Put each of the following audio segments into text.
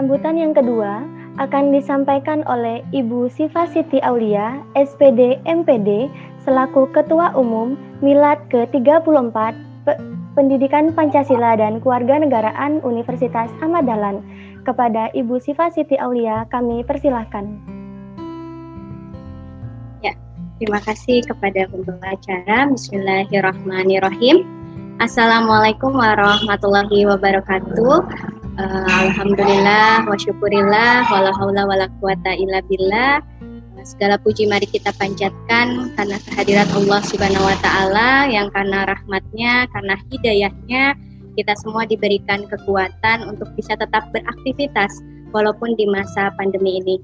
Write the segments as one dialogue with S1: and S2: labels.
S1: Sambutan yang kedua akan disampaikan oleh Ibu Siva Siti Aulia, SPD MPD, selaku Ketua Umum Milad ke-34 Pendidikan Pancasila dan Keluarga Negaraan Universitas Ahmad Dahlan. Kepada Ibu Siva Siti Aulia, kami persilahkan.
S2: Ya, terima kasih kepada pembawa acara. Bismillahirrahmanirrahim. Assalamualaikum warahmatullahi wabarakatuh. Uh, Alhamdulillah wa syukurillah wala haula wala quwata illa billah. Segala puji mari kita panjatkan karena kehadirat Allah Subhanahu wa taala yang karena rahmatnya, karena hidayahnya kita semua diberikan kekuatan untuk bisa tetap beraktivitas walaupun di masa pandemi ini.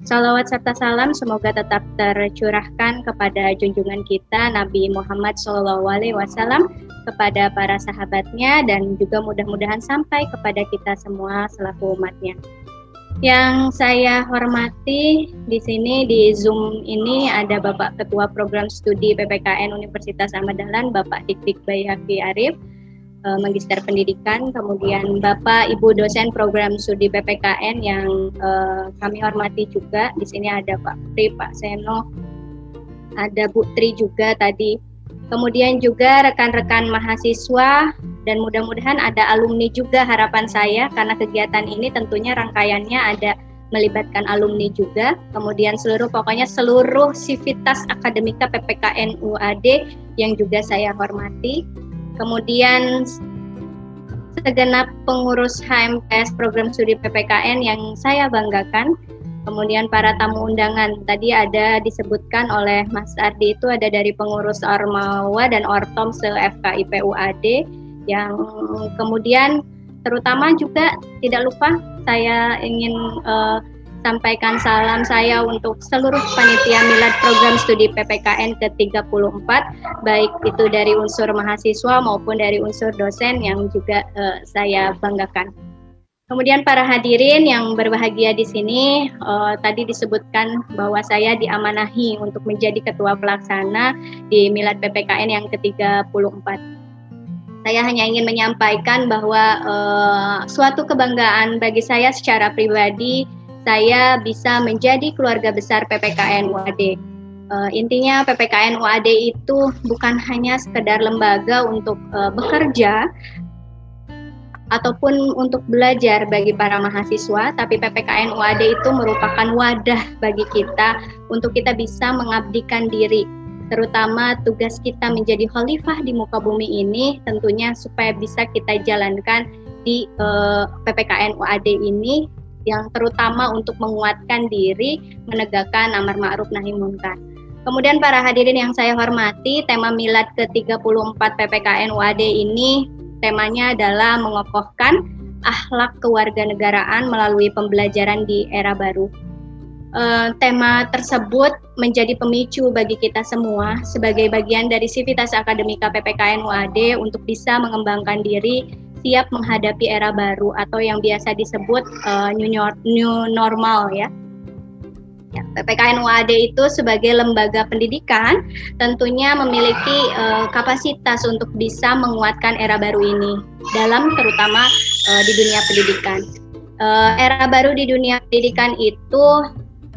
S2: Salawat serta salam semoga tetap tercurahkan kepada junjungan kita Nabi Muhammad SAW kepada para sahabatnya dan juga mudah-mudahan sampai kepada kita semua selaku umatnya. Yang saya hormati di sini di Zoom ini ada Bapak Ketua Program Studi PPKN Universitas Ahmad Dahlan, Bapak Dik-Dik Bayaki Arif, uh, Magister Pendidikan, kemudian Bapak Ibu dosen program studi PPKN yang uh, kami hormati juga. Di sini ada Pak Pri, Pak Seno, ada Bu Tri juga tadi. Kemudian juga rekan-rekan mahasiswa dan mudah-mudahan ada alumni juga harapan saya karena kegiatan ini tentunya rangkaiannya ada melibatkan alumni juga, kemudian seluruh pokoknya seluruh sivitas akademika PPKN UAD yang juga saya hormati, kemudian segenap pengurus HMPS program studi PPKN yang saya banggakan, kemudian para tamu undangan tadi ada disebutkan oleh Mas Ardi itu ada dari pengurus Ormawa dan Ortom se FKIP UAD yang kemudian terutama juga tidak lupa saya ingin uh, sampaikan salam saya untuk seluruh panitia milad program studi PPKN ke-34 baik itu dari unsur mahasiswa maupun dari unsur dosen yang juga uh, saya banggakan. Kemudian para hadirin yang berbahagia di sini uh, tadi disebutkan bahwa saya diamanahi untuk menjadi ketua pelaksana di milad PPKN yang ke-34. Saya hanya ingin menyampaikan bahwa uh, suatu kebanggaan bagi saya secara pribadi saya bisa menjadi keluarga besar PPKN UAD. Uh, intinya PPKN UAD itu bukan hanya sekedar lembaga untuk uh, bekerja ataupun untuk belajar bagi para mahasiswa, tapi PPKN UAD itu merupakan wadah bagi kita untuk kita bisa mengabdikan diri, terutama tugas kita menjadi khalifah di muka bumi ini tentunya supaya bisa kita jalankan di uh, PPKN UAD ini yang terutama untuk menguatkan diri menegakkan amar ma'ruf nahi munkar. Kemudian para hadirin yang saya hormati, tema milad ke-34 PPKN UAD ini temanya adalah mengokohkan akhlak kewarganegaraan melalui pembelajaran di era baru. Uh, tema tersebut menjadi pemicu bagi kita semua sebagai bagian dari sivitas akademika PPKN UAD untuk bisa mengembangkan diri siap menghadapi era baru atau yang biasa disebut uh, new, new normal ya. Ya, PPKN UAD itu sebagai lembaga pendidikan tentunya memiliki uh, kapasitas untuk bisa menguatkan era baru ini dalam terutama uh, di dunia pendidikan. Uh, era baru di dunia pendidikan itu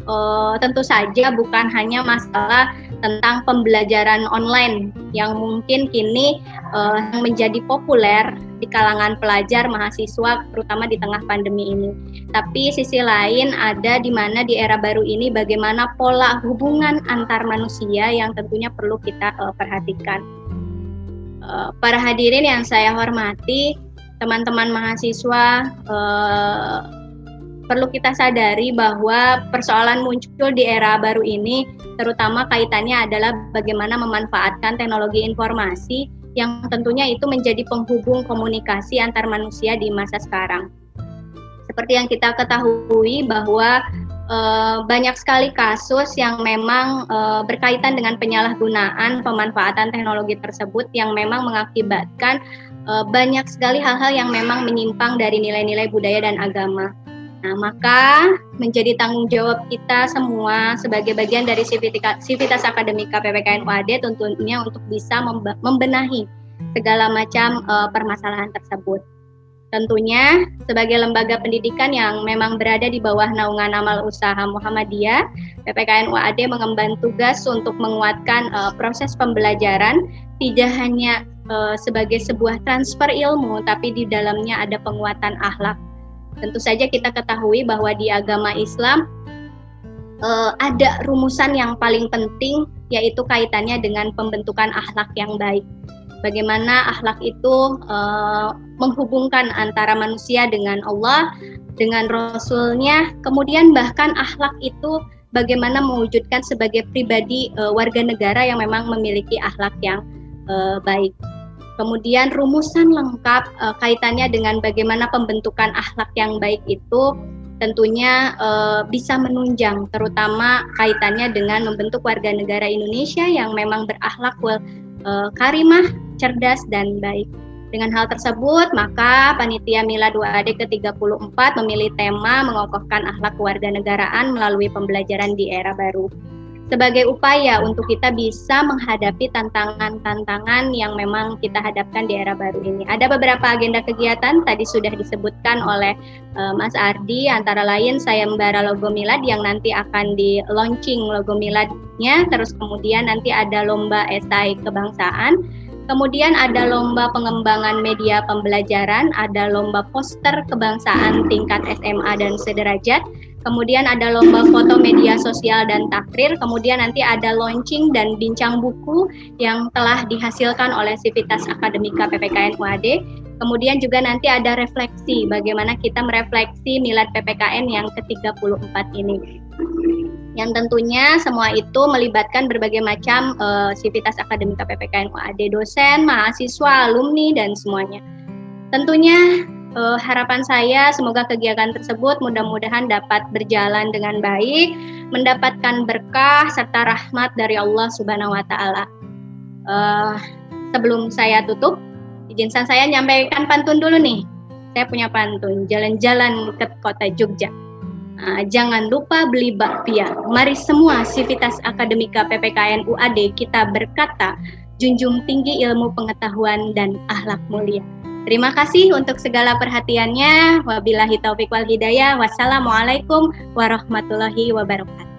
S2: uh, tentu saja bukan hanya masalah tentang pembelajaran online yang mungkin kini uh, menjadi populer di kalangan pelajar mahasiswa terutama di tengah pandemi ini. Tapi sisi lain ada di mana di era baru ini bagaimana pola hubungan antar manusia yang tentunya perlu kita uh, perhatikan. Uh, para hadirin yang saya hormati, teman-teman mahasiswa uh, perlu kita sadari bahwa persoalan muncul di era baru ini terutama kaitannya adalah bagaimana memanfaatkan teknologi informasi yang tentunya itu menjadi penghubung komunikasi antar manusia di masa sekarang. Seperti yang kita ketahui bahwa e, banyak sekali kasus yang memang e, berkaitan dengan penyalahgunaan pemanfaatan teknologi tersebut yang memang mengakibatkan e, banyak sekali hal-hal yang memang menyimpang dari nilai-nilai budaya dan agama. Nah, maka menjadi tanggung jawab kita semua sebagai bagian dari Sivitas Akademika PPKN UAD tentunya untuk bisa membenahi segala macam uh, permasalahan tersebut. Tentunya sebagai lembaga pendidikan yang memang berada di bawah naungan amal usaha Muhammadiyah, PPKN UAD mengemban tugas untuk menguatkan uh, proses pembelajaran tidak hanya uh, sebagai sebuah transfer ilmu, tapi di dalamnya ada penguatan akhlak. Tentu saja kita ketahui bahwa di agama Islam uh, ada rumusan yang paling penting yaitu kaitannya dengan pembentukan akhlak yang baik bagaimana akhlak itu uh, menghubungkan antara manusia dengan Allah, dengan Rasulnya, kemudian bahkan akhlak itu bagaimana mewujudkan sebagai pribadi uh, warga negara yang memang memiliki akhlak yang uh, baik. Kemudian rumusan lengkap uh, kaitannya dengan bagaimana pembentukan akhlak yang baik itu tentunya uh, bisa menunjang terutama kaitannya dengan membentuk warga negara Indonesia yang memang berakhlak uh, karimah, cerdas, dan baik. Dengan hal tersebut, maka Panitia Milad 2AD ke-34 memilih tema mengokohkan akhlak kewarganegaraan melalui pembelajaran di era baru sebagai upaya untuk kita bisa menghadapi tantangan-tantangan yang memang kita hadapkan di era baru ini. Ada beberapa agenda kegiatan tadi sudah disebutkan oleh uh, Mas Ardi antara lain saya membara logo milad yang nanti akan di launching logo miladnya terus kemudian nanti ada lomba esai kebangsaan Kemudian ada lomba pengembangan media pembelajaran, ada lomba poster kebangsaan tingkat SMA dan sederajat, kemudian ada lomba foto media sosial dan takrir, kemudian nanti ada launching dan bincang buku yang telah dihasilkan oleh Sivitas Akademika PPKN UAD, kemudian juga nanti ada refleksi bagaimana kita merefleksi milad PPKN yang ke-34 ini. Yang tentunya semua itu melibatkan berbagai macam uh, sivitas akademika PPKN UAD, dosen, mahasiswa, alumni, dan semuanya. Tentunya uh, harapan saya semoga kegiatan tersebut mudah-mudahan dapat berjalan dengan baik, mendapatkan berkah serta rahmat dari Allah Subhanahu Wa Taala. Uh, sebelum saya tutup, izinkan saya nyampaikan pantun dulu nih. Saya punya pantun, jalan-jalan ke kota Jogja Nah, jangan lupa beli bakpia. Mari semua Sivitas Akademika PPKN UAD kita berkata, junjung tinggi ilmu pengetahuan dan akhlak mulia. Terima kasih untuk segala perhatiannya. Wabillahi taufik wal hidayah. Wassalamualaikum warahmatullahi wabarakatuh.